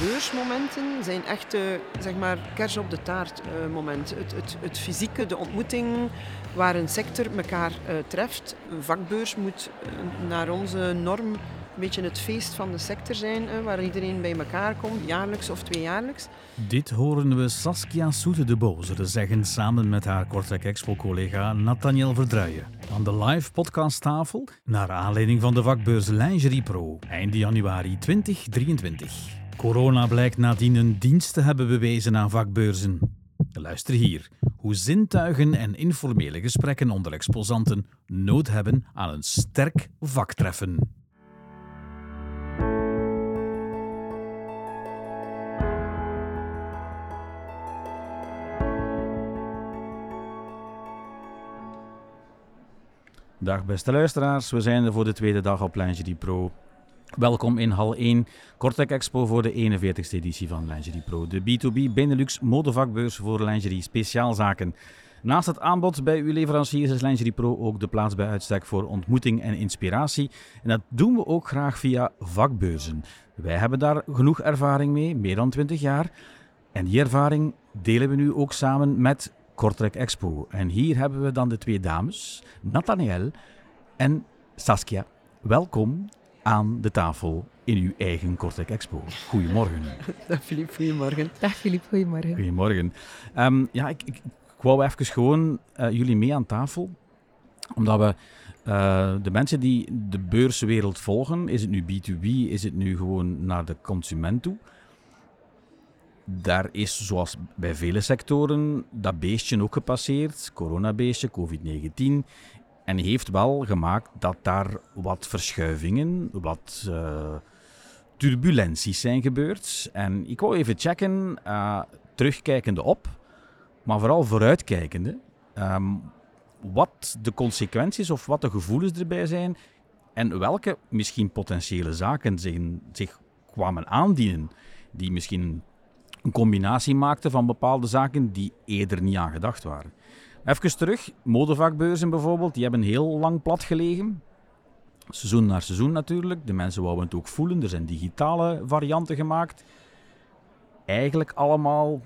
beursmomenten zijn echt zeg maar kers op de taart uh, moment. Het, het, het, fysieke, de ontmoeting waar een sector elkaar uh, treft. Een vakbeurs moet naar onze norm een beetje het feest van de sector zijn, waar iedereen bij elkaar komt, jaarlijks of tweejaarlijks. Dit horen we Saskia Soete de Bozere zeggen samen met haar Kortrijk Expo-collega Nathaniel Verdruijen. Aan de live podcasttafel naar aanleiding van de vakbeurs Lingerie Pro, eind januari 2023. Corona blijkt nadien een dienst te hebben bewezen aan vakbeurzen. Luister hier hoe zintuigen en informele gesprekken onder exposanten nood hebben aan een sterk vaktreffen. Dag beste luisteraars, we zijn er voor de tweede dag op Lingerie Pro. Welkom in hal 1, Kortrijk Expo voor de 41ste editie van Lingerie Pro. De B2B Benelux modevakbeurs voor lingerie speciaalzaken. Naast het aanbod bij uw leveranciers is Lingerie Pro ook de plaats bij uitstek voor ontmoeting en inspiratie. En dat doen we ook graag via vakbeurzen. Wij hebben daar genoeg ervaring mee, meer dan 20 jaar. En die ervaring delen we nu ook samen met Kortrijk Expo. En hier hebben we dan de twee dames, Nathaniel en Saskia. Welkom aan de tafel in uw eigen Kortrijk Expo. Goedemorgen. Dag Filip, goedemorgen. Dag Filip, goedemorgen. Goedemorgen. Um, ja, ik, ik, ik, wou even gewoon uh, jullie mee aan tafel, omdat we uh, de mensen die de beurswereld volgen, is het nu B2B, is het nu gewoon naar de consument toe, daar is, zoals bij vele sectoren, dat beestje ook gepasseerd, coronabeestje, COVID-19, en heeft wel gemaakt dat daar wat verschuivingen, wat uh, turbulenties zijn gebeurd. En ik wou even checken, uh, terugkijkende op, maar vooral vooruitkijkende, um, wat de consequenties of wat de gevoelens erbij zijn en welke misschien potentiële zaken zich, zich kwamen aandienen die misschien een combinatie maakten van bepaalde zaken die eerder niet aan gedacht waren. Even terug, modevakbeurzen bijvoorbeeld, die hebben heel lang plat gelegen. Seizoen naar seizoen natuurlijk. De mensen wouden het ook voelen. Er zijn digitale varianten gemaakt. Eigenlijk allemaal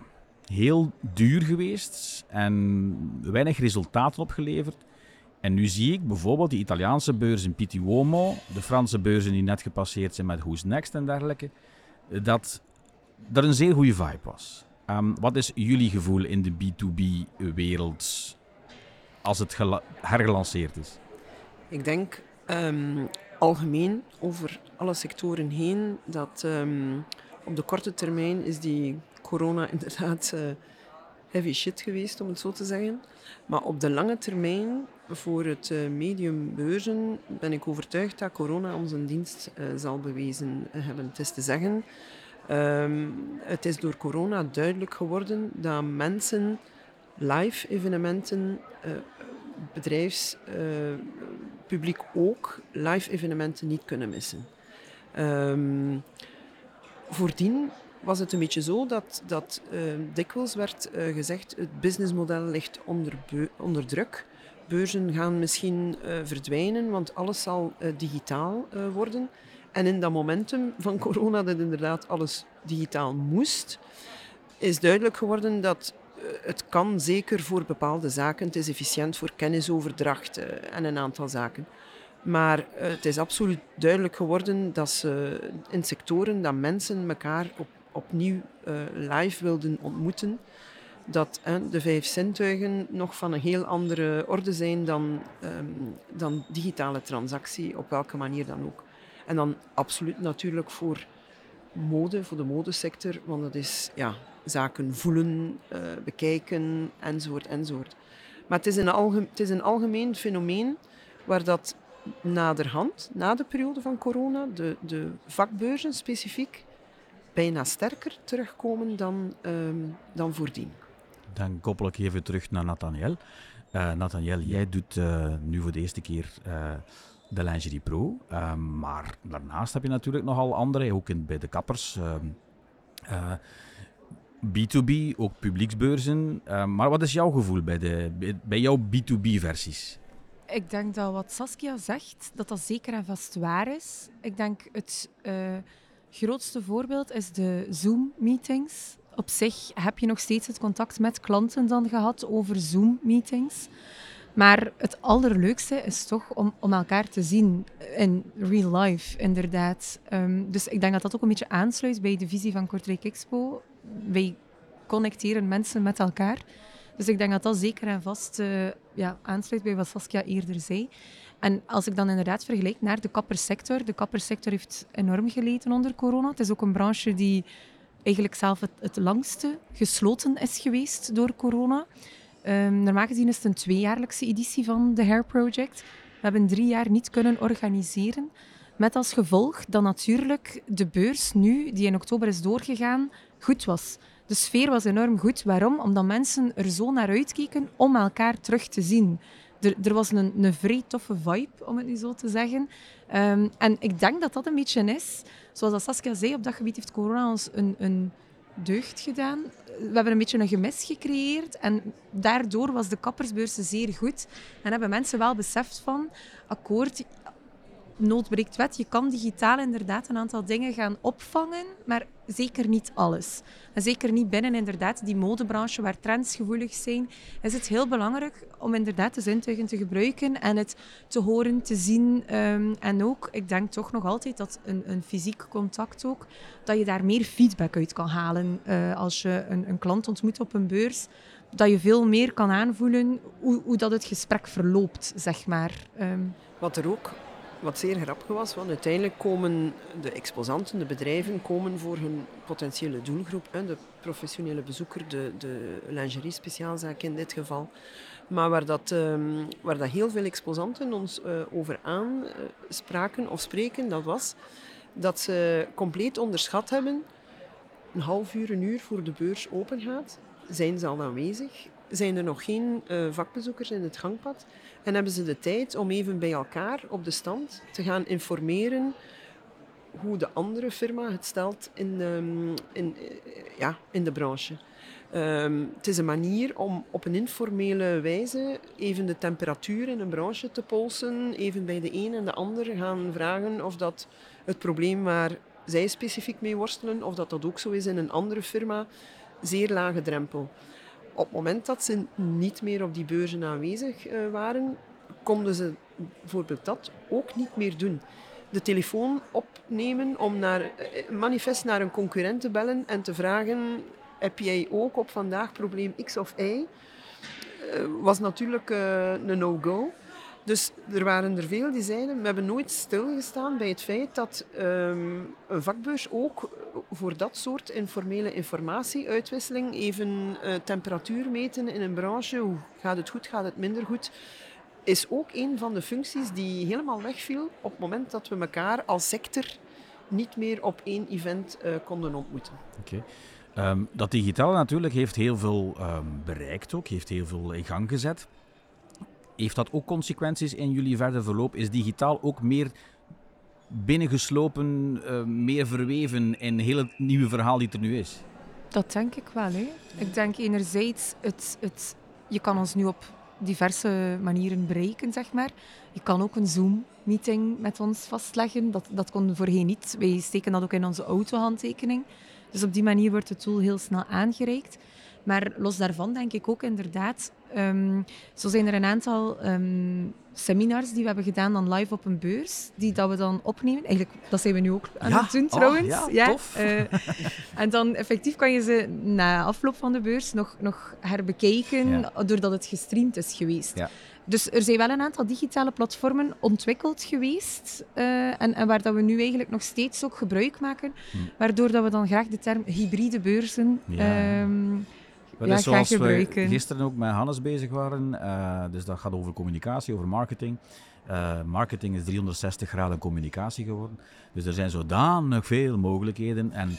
heel duur geweest en weinig resultaten opgeleverd. En nu zie ik bijvoorbeeld die Italiaanse beurs in Uomo, de Franse beurzen die net gepasseerd zijn met Who's Next en dergelijke, dat er een zeer goede vibe was. Um, wat is jullie gevoel in de B2B-wereld als het hergelanceerd is? Ik denk um, algemeen over alle sectoren heen dat um, op de korte termijn is die corona inderdaad uh, heavy shit geweest, om het zo te zeggen. Maar op de lange termijn, voor het uh, medium beurzen, ben ik overtuigd dat corona ons een dienst uh, zal bewezen hebben. Het is te zeggen Um, het is door corona duidelijk geworden dat mensen live evenementen, uh, bedrijfspubliek uh, ook, live evenementen niet kunnen missen. Um, voordien was het een beetje zo dat, dat uh, dikwijls werd gezegd het businessmodel ligt onder, onder druk. Beurzen gaan misschien verdwijnen, want alles zal digitaal worden. En in dat momentum van corona, dat inderdaad alles digitaal moest, is duidelijk geworden dat eh, het kan zeker voor bepaalde zaken. Het is efficiënt voor kennisoverdracht eh, en een aantal zaken. Maar eh, het is absoluut duidelijk geworden dat ze in sectoren dat mensen elkaar op, opnieuw live wilden ontmoeten, dat de vijf zintuigen nog van een heel andere orde zijn dan, ehm, dan digitale transactie, op welke manier dan ook. En dan absoluut natuurlijk voor mode, voor de modesector, want dat is ja, zaken voelen, uh, bekijken, enzovoort, enzovoort. Maar het is, een algemeen, het is een algemeen fenomeen waar dat naderhand, na de periode van corona, de, de vakbeurzen specifiek bijna sterker terugkomen dan, um, dan voordien. Dan koppel ik even terug naar Nathaniel. Uh, Nathaniel, jij doet uh, nu voor de eerste keer de Lingerie Pro. Ehm, maar daarnaast heb je natuurlijk nogal andere, ook in, bij de kappers. B2B, ehm, ook publieksbeurzen. Ehm, maar wat is jouw gevoel bij, de, bij, jouw B2B-versies? Ik denk dat wat Saskia zegt, dat dat zeker en vast waar is. Ik denk het, uh, grootste voorbeeld is de Zoom-meetings. Op zich heb je nog steeds het contact met klanten dan gehad over Zoom-meetings. Maar het allerleukste is toch om, om elkaar te zien in real life, inderdaad. Um, dus ik denk dat dat ook een beetje aansluit bij de visie van Kortrijk Expo. Wij connecteren mensen met elkaar. Dus ik denk dat dat zeker en vast uh, ja, aansluit bij wat Saskia eerder zei. En als ik dan inderdaad vergelijk naar de kappersector. De kappersector heeft enorm geleden onder corona. Het is ook een branche die eigenlijk zelf het, het langste gesloten is geweest door corona. Um, normaal gezien is het een tweejaarlijkse editie van de Hair Project. We hebben drie jaar niet kunnen organiseren. Met als gevolg dat natuurlijk de beurs nu, die in oktober is doorgegaan, goed was. De sfeer was enorm goed. Waarom? Omdat mensen er zo naar uitkeken om elkaar terug te zien. Er, er was een, een vrij toffe vibe, om het nu zo te zeggen. Um, en ik denk dat dat een beetje is, zoals Saskia zei, op dat gebied heeft corona ons een, een deugd gedaan. We hebben een beetje een gemis gecreëerd en daardoor was de kappersbeurs zeer goed. En hebben mensen wel beseft van, akkoord, nood breekt wet. Je kan digitaal inderdaad een aantal dingen gaan opvangen, maar zeker niet alles. En zeker niet binnen inderdaad die modebranche waar trends gevoelig zijn, is het heel belangrijk om inderdaad de zintuigen te gebruiken en het te horen, te zien. Um, en ook, ik denk toch nog altijd dat een, een fysiek contact ook, dat je daar meer feedback uit kan halen. Uh, als je een, een klant ontmoet op een beurs, dat je veel meer kan aanvoelen hoe, hoe dat het gesprek verloopt, zeg maar. Um, Wat er ook wat zeer grappig was, want uiteindelijk komen de exposanten, de bedrijven, komen voor hun potentiële doelgroep, de professionele bezoeker, de, de lingerie-speciaalzaak in dit geval. Maar waar, dat, um, waar dat heel veel exposanten ons uh, over aanspraken of spreken, dat was dat ze compleet onderschat hebben, een half uur, een uur voor de beurs open gaat, zijn ze al aanwezig, zijn er nog geen uh, vakbezoekers in het gangpad en hebben ze de tijd om even bij elkaar op de stand te gaan informeren hoe de andere firma het stelt in, um, in, ja, in de branche. Um, het is een manier om op een informele wijze even de temperatuur in een branche te polsen, even bij de een en de ander gaan vragen of dat het probleem waar zij specifiek mee worstelen, of dat dat ook zo is in een andere firma, zeer lage drempel op het moment dat ze niet meer op die beurzen aanwezig uh, waren, konden ze bijvoorbeeld dat ook niet meer doen. De telefoon opnemen om naar, eh, manifest naar een concurrent te bellen en te vragen: heb jij ook op vandaag probleem X of Y? Uh, was natuurlijk een no-go. Dus er waren er veel die zeiden, we hebben nooit stilgestaan bij het feit dat um, een vakbeurs ook voor dat soort informele informatieuitwisseling, even uh, temperatuur meten in een branche, hoe gaat het goed, gaat het minder goed, is ook een van de functies die helemaal wegviel op het moment dat we elkaar als sector niet meer op één event uh, konden ontmoeten. Okay. Um, dat digitale natuurlijk heeft heel veel um, bereikt ook, heeft heel veel in gang gezet. Heeft dat ook consequenties in jullie verder verloop? Is digitaal ook meer binnengeslopen, uh, meer verweven in heel het nieuwe verhaal die er nu is? Dat denk ik wel. Hè. Ik denk enerzijds, het, het, je kan ons nu op diverse manieren bereiken, zeg maar. Je kan ook een Zoom-meeting met ons vastleggen. Dat, dat kon voorheen niet. Wij steken dat ook in onze autohandtekening. Dus op die manier wordt het tool heel snel aangereikt. Maar los daarvan denk ik ook inderdaad, um, zo zijn er een aantal um, seminars die we hebben gedaan dan live op een beurs, die dat we dan opnemen. Eigenlijk, dat zijn we nu ook aan ja? het doen trouwens. Oh, ja, ja tof. Uh, en dan effectief kan je ze na afloop van de beurs nog, nog herbekijken, ja. doordat het gestreamd is geweest. Dus er zijn wel een aantal digitale platformen ontwikkeld geweest uh, en, en, waar dat we nu eigenlijk nog steeds ook gebruik maken, hm. waardoor dat we dan graag de term hybride beurzen um, dat ja, is zoals we gisteren ook met Hannes bezig waren. Uh, dus dat gaat over communicatie, over marketing. Uh, marketing is 360 graden communicatie geworden. Dus er zijn zodanig veel mogelijkheden. En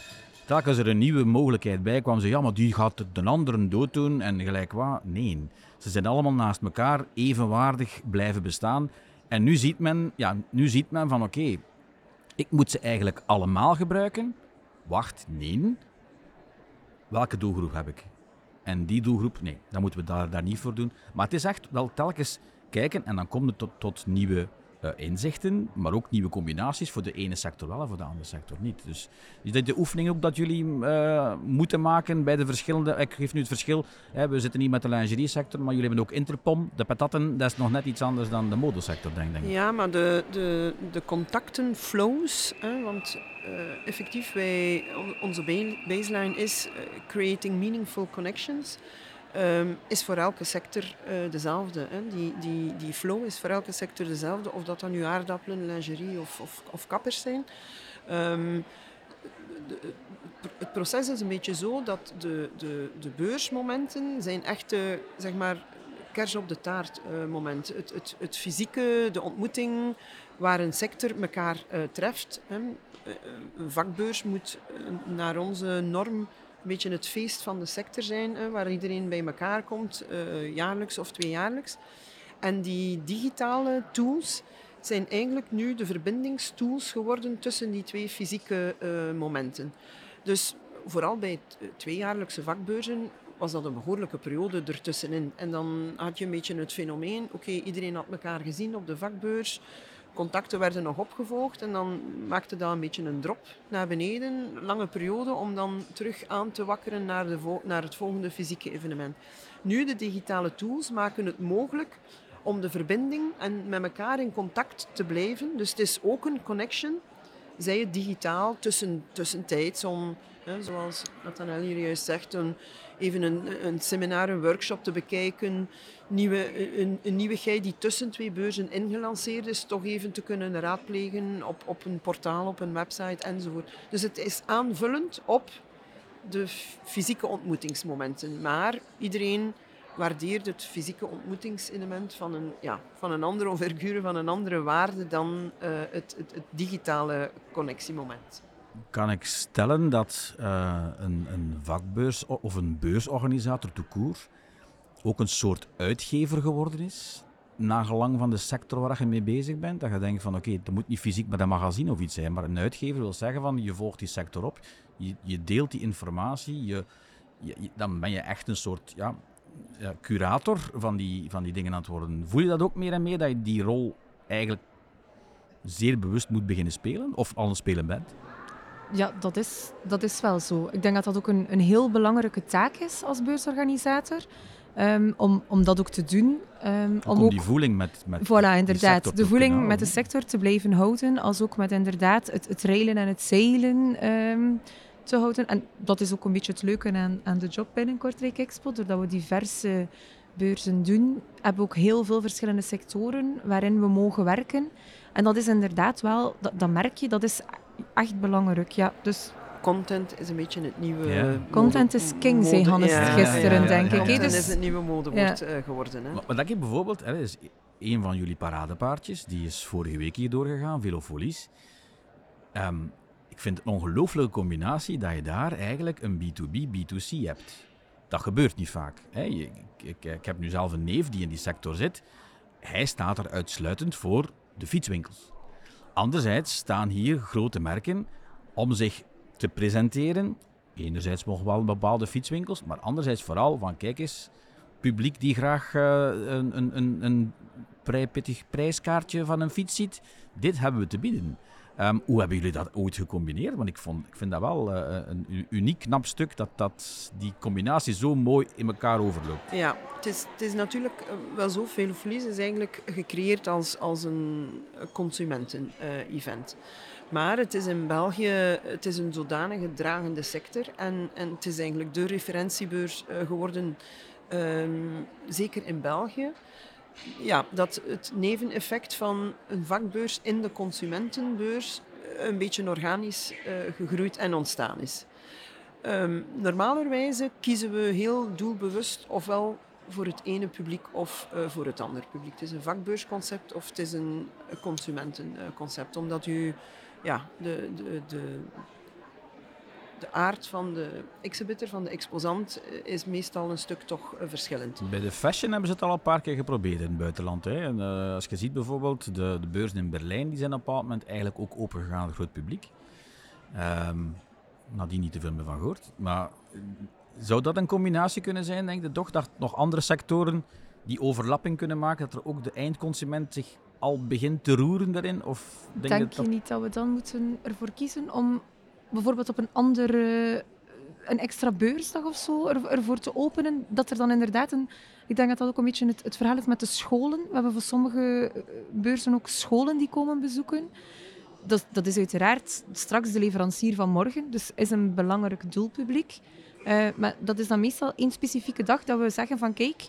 telkens er een nieuwe mogelijkheid bij kwam, ze ja, maar die gaat de anderen dooddoen en gelijk wat. Nee, ze zijn allemaal naast elkaar evenwaardig blijven bestaan. En nu ziet men, ja, nu ziet men van oké, okay, ik moet ze eigenlijk allemaal gebruiken. Wacht, nee. Welke doelgroep heb ik? En die doelgroep, nee, dan moeten we daar, daar niet voor doen. Maar het is echt wel telkens kijken en dan komt het tot, tot nieuwe uh, inzichten, maar ook nieuwe combinaties voor de ene sector wel en voor de andere sector niet. Dus is dat de oefening ook dat jullie uh, moeten maken bij de verschillende... Ik geef nu het verschil, hè, we zitten niet met de lingerie sector, maar jullie hebben ook Interpom. De patatten, dat is nog net iets anders dan de modesector, denk ik. Ja, maar de, de, de contacten, flows, hè, want uh, effectief, wij, onze baseline is creating meaningful connections. Um, is voor elke sector uh, dezelfde. Hè. Die, die, die flow is voor elke sector dezelfde, of dat dan nu aardappelen, lingerie of, of, of kappers zijn. De, het proces is een beetje zo dat de, de, de beursmomenten zijn echt, zeg maar, kers op de taart uh, moment. Het, het, het fysieke, de ontmoeting waar een sector elkaar uh, treft. Hè. Een vakbeurs moet naar onze norm een beetje het feest van de sector zijn, waar iedereen bij elkaar komt, uh, jaarlijks of tweejaarlijks. En die digitale tools zijn eigenlijk nu de verbindingstools geworden tussen die twee fysieke uh, momenten. Dus vooral bij tweejaarlijkse vakbeurzen was dat een behoorlijke periode ertussenin. En dan had je een beetje het fenomeen, oké, iedereen had elkaar gezien op de vakbeurs, contacten werden nog opgevolgd en dan maakte dat een beetje een drop naar beneden, lange periode, om dan terug aan te wakkeren naar, de naar het volgende fysieke evenement. Nu, de digitale tools maken het mogelijk om de verbinding en met elkaar in contact te blijven. Dus het is ook een connection, zij het digitaal, tussen, tussentijds, om, zoals Nathanael hier juist zegt, even een, een seminar, een workshop te bekijken, nieuwe, een, een nieuwigheid die tussen twee beurzen ingelanceerd is, toch even te kunnen raadplegen op, op een portaal, op een website enzovoort. Dus het is aanvullend op de fysieke ontmoetingsmomenten. Maar iedereen waardeert het fysieke ontmoetingselement van een, ja, van een andere envergure, van een andere waarde dan het, het, het digitale connectiemoment kan ik stellen dat uh, een, een, vakbeurs of een beursorganisator de koer ook een soort uitgever geworden is, nagelang van de sector waar je mee bezig bent. Dat je denkt van oké, dat moet niet fysiek met een magazine of iets zijn, maar een uitgever wil zeggen van je volgt die sector op, je, je deelt die informatie, je, dan ben je echt een soort ja, curator van die, van die dingen aan het worden. Voel je dat ook meer en meer, dat je die rol eigenlijk zeer bewust moet beginnen spelen, of al een spelen bent? Ja, dat is, dat is wel zo. Ik denk dat dat ook een, een heel belangrijke taak is als beursorganisator. Um, om, om dat ook te doen. Um, om, om ook, die voeling met, met Voilà, inderdaad. De voeling met de sector te blijven houden. Als ook met inderdaad het, het reilen en het zeilen um, te houden. En dat is ook een beetje het leuke aan, aan de job bij een Kortrijk Expo. Doordat we diverse beurzen doen, hebben we ook heel veel verschillende sectoren waarin we mogen werken. En dat is inderdaad wel, dat, dat merk je, dat is echt belangrijk. Ja, dus content is een beetje het nieuwe... Ja. Content is king, zei Hannes ja, gisteren, ja, denk ik. Content dus... is het nieuwe modewoord uh, geworden. Hè? Maar, maar dat ik bijvoorbeeld, hè, is een van jullie paradepaardjes, die is vorige week hier doorgegaan, Velofolies. Um, ik vind het een ongelooflijke combinatie dat je daar eigenlijk een B2B, B2C hebt. Dat gebeurt niet vaak. Hè. Ik, ik, ik heb nu zelf een neef die in die sector zit. Hij staat er uitsluitend voor de fietswinkels. Anderzijds staan hier grote merken om zich te presenteren. Enerzijds nog wel bepaalde fietswinkels, maar anderzijds vooral van kijk eens, publiek die graag uh, een, een, een, prijskaartje van een fiets ziet. Dit hebben we te bieden. Um, hoe hebben jullie dat ooit gecombineerd? Want ik, vond, ik vind dat wel uh, een uniek knap stuk dat, dat die combinatie zo mooi in elkaar overloopt. Ja, het is, het is natuurlijk uh, wel zo. Veloflies is eigenlijk gecreëerd als, als een consumenten-event. maar het is in België het is een zodanige dragende sector en, en het is eigenlijk de referentiebeurs geworden, um, zeker in België ja, dat het neveneffect van een vakbeurs in de consumentenbeurs een beetje organisch uh, gegroeid en ontstaan is. Um, normalerwijze kiezen we heel doelbewust ofwel voor het ene publiek of uh, voor het andere publiek. Het is een vakbeursconcept of het is een consumentenconcept, omdat u ja, de, de, de, de aard van de exhibitor, van de exposant, eh, is meestal een stuk toch eh, verschillend. Bij de fashion hebben ze het al een paar keer geprobeerd in het buitenland. Hè. En, uh, als je ziet bijvoorbeeld, de, de beurzen in Berlijn die zijn op een bepaald moment eigenlijk ook opengegaan voor het groot publiek. Um, nadien niet te veel meer van gehoord. Maar zou dat een combinatie kunnen zijn, denk je toch, dat nog andere sectoren die overlapping kunnen maken, dat er ook de eindconsument zich al begint te roeren daarin? Of denk, denk je niet dat we dan moeten ervoor kiezen om bijvoorbeeld op een andere een extra beursdag of zo er, ervoor te openen, dat er dan inderdaad een... Ik denk dat dat ook een beetje het, het verhaal is met de scholen. We hebben voor sommige eh, beurzen ook scholen die komen bezoeken. Dat, dat is uiteraard straks de leverancier van morgen, dus is een belangrijk doelpubliek. Uh, maar dat is dan meestal één specifieke dag dat we zeggen van kijk,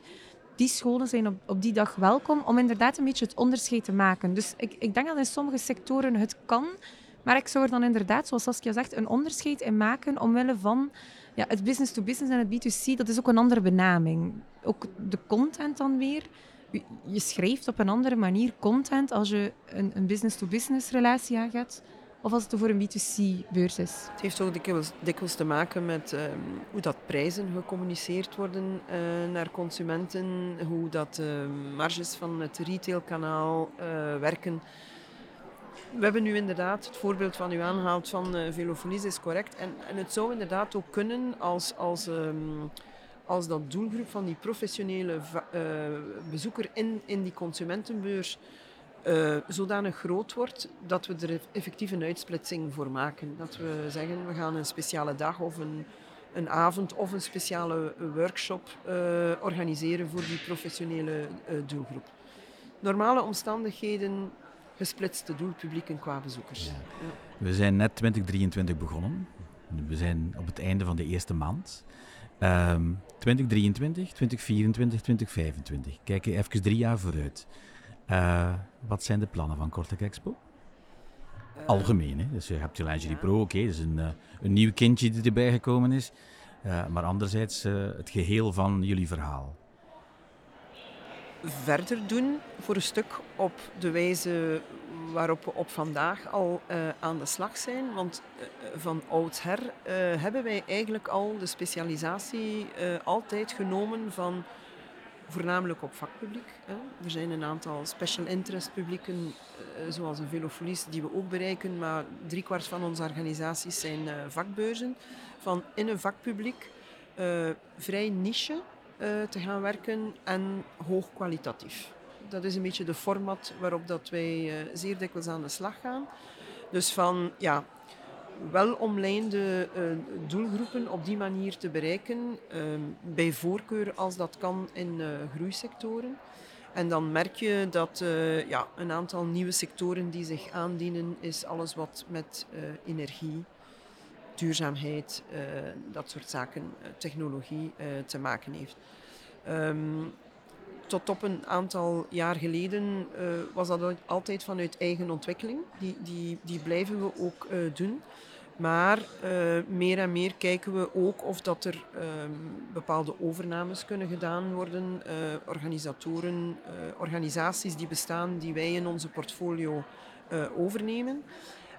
die scholen zijn op, op die dag welkom om inderdaad een beetje het onderscheid te maken. Dus ik, ik denk dat in sommige sectoren het kan, maar ik zou er dan inderdaad, zoals Saskia zegt, een onderscheid in maken omwille van ja, het business-to-business en het B2C, dat is ook een andere benaming. Ook de content dan weer. Je schrijft op een andere manier content als je een, een business-to-business relatie aangaat of als het voor een B2C-beurs is. Het heeft ook dikwijls, dikwijls te maken met um, hoe dat prijzen gecommuniceerd worden uh, naar consumenten, hoe dat uh, marges van het retailkanaal uh, werken we hebben nu inderdaad het voorbeeld van u aangehaald van uh, Velofolis is correct. En, en het zou inderdaad ook kunnen als, als, um, als dat doelgroep van die professionele uh, bezoeker in, in die consumentenbeurs uh, zodanig groot wordt dat we er effectief een uitsplitsing voor maken. Dat we zeggen we gaan een speciale dag of een, een avond of een speciale workshop organiseren voor die professionele doelgroep. Normale omstandigheden gesplitste doelpublieken qua bezoekers. Ja. We zijn net 2023 begonnen. We zijn op het einde van de eerste maand. Um, 2023, 2024, 2025. Kijken even drie jaar vooruit. Uh, wat zijn de plannen van Kortek Expo? Uh, Algemeen, hè? Dus je hebt je Lingerie ja. Pro, oké, okay, dat is een, uh, een nieuw kindje die erbij gekomen is. Maar anderzijds het geheel van jullie verhaal verder doen voor een stuk op de wijze waarop we op vandaag al uh, aan de slag zijn. Want uh, van oudsher uh, hebben wij eigenlijk al de specialisatie altijd genomen van voornamelijk op vakpubliek. Hè. Er zijn een aantal special interest publieken, zoals een Velofolies, die we ook bereiken, maar driekwart van onze organisaties zijn vakbeurzen. Van in een vakpubliek, vrij niche, te gaan werken en hoogkwalitatief. Dat is een beetje de format waarop dat wij uh, zeer dikwijls aan de slag gaan. Dus van ja, wel omlijnde uh, doelgroepen op die manier te bereiken, bij voorkeur als dat kan in groeisectoren. En dan merk je dat ja, een aantal nieuwe sectoren die zich aandienen, is alles wat met energie, duurzaamheid, uh, dat soort zaken, uh, technologie uh, te maken heeft. Um, tot op een aantal jaar geleden was dat altijd vanuit eigen ontwikkeling. Die, die, die blijven we ook doen. Maar meer en meer kijken we ook of dat er um, bepaalde overnames kunnen gedaan worden. organisatoren, organisaties die bestaan, die wij in onze portfolio overnemen.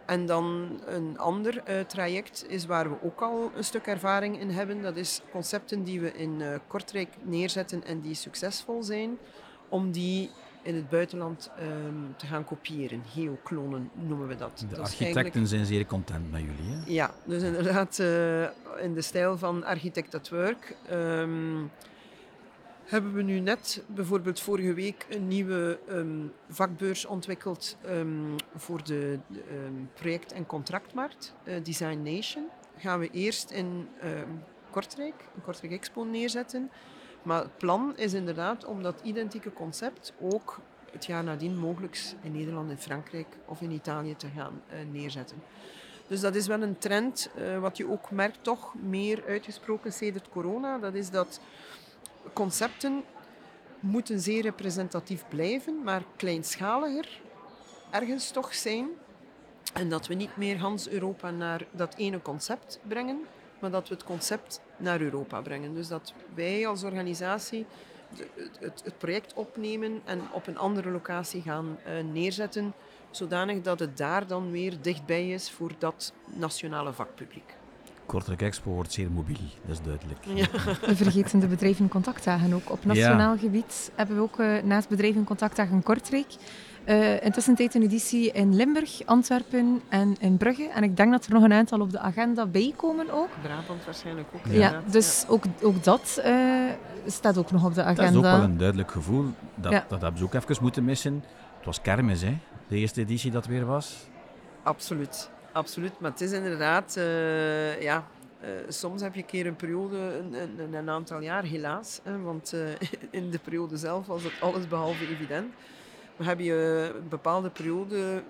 En dan een ander uh, traject is waar we ook al een stuk ervaring in hebben. Dat is concepten die we in uh, Kortrijk neerzetten en die succesvol zijn, om die in het buitenland um, te gaan kopiëren. Geoklonen noemen we dat. De dat architecten eigenlijk... zijn zeer content met jullie. Hè? Ja, dus inderdaad uh, in de stijl van Architect at Work. Um, hebben we nu net bijvoorbeeld vorige week een nieuwe um, vakbeurs ontwikkeld um, voor de, um, project- en contractmarkt, uh, Design Nation. Gaan we eerst in Kortrijk, een Kortrijk Expo neerzetten. Maar het plan is inderdaad om dat identieke concept ook het jaar nadien mogelijk in Nederland, in Frankrijk of in Italië te gaan uh, neerzetten. Dus dat is wel een trend, uh, wat je ook merkt, toch meer uitgesproken sedert corona. Dat is dat concepten moeten zeer representatief blijven, maar kleinschaliger ergens toch zijn. En dat we niet meer Hans Europa naar dat ene concept brengen, maar dat we het concept naar Europa brengen. Dus dat wij als organisatie het, project opnemen en op een andere locatie gaan uh, neerzetten, zodanig dat het daar dan weer dichtbij is voor dat nationale vakpubliek. Kortrijk Expo wordt zeer mobiel, dat is duidelijk. Ja. We vergeten de bedrijven contactdagen ook. Op nationaal gebied hebben we ook uh, naast bedrijven contactdagen Kortrijk uh, intussen tijd een editie in Limburg, Antwerpen en in Brugge. En ik denk dat er nog een aantal op de agenda bij komen ook. Brabant waarschijnlijk ook. Ja, dus ja. Ook, ook dat uh, staat ook nog op de agenda. Dat is ook wel een duidelijk gevoel. Dat, ja. dat hebben ze ook even moeten missen. Het was kermis, hè? De eerste editie dat weer was. Absoluut. Absoluut. Maar het is inderdaad... Uh, ja, uh, soms heb je een keer een periode, een, een, een aantal jaar helaas. Hè, want uh, in de periode zelf was het alles behalve evident. Maar heb je een bepaalde periode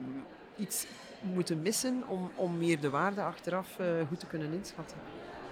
iets moeten missen om, om meer de waarde achteraf goed te kunnen inschatten.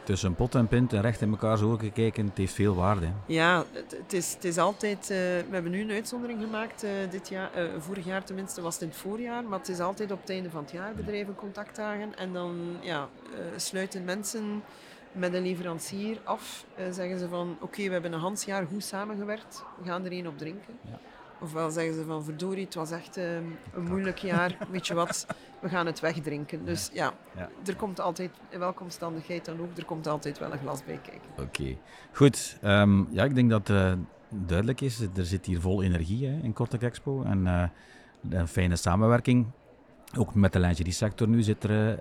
Tussen pot en pint en recht in elkaar zo gekeken, het heeft veel waarde. Ja, het, het, is, het is altijd... Uh, we hebben nu een uitzondering gemaakt, uh, dit jaar, vorig jaar tenminste was het in het voorjaar, maar het is altijd op het einde van het jaar bedrijven contactdagen. En dan ja, sluiten mensen met een leverancier af. zeggen ze van, oké, okay, we hebben een Hans jaar goed samengewerkt, we gaan er één op drinken. Ja. Ofwel zeggen ze van verdorie, het was echt uh, een moeilijk jaar. Weet je wat, we gaan het wegdrinken. Dus ja, ja, er komt altijd, in welke omstandigheid dan ook, er komt altijd wel een glas bij kijken. Oké, goed. Um, ja, ik denk dat het uh, duidelijk is. Er zit hier vol energie hè, in Kortrijk Expo. En uh, een fijne samenwerking. Ook met de lingerie sector nu zit er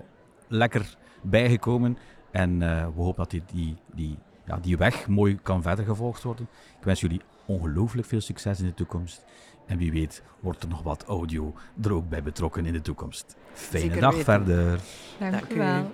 lekker bijgekomen. En we hopen dat die, die, die, ja, die weg mooi kan verder gevolgd worden. Ik wens jullie ongelooflijk veel succes in de toekomst. En wie weet wordt er nog wat audio er ook bij betrokken in de toekomst. Fijne dag verder. Dank, Dank u wel.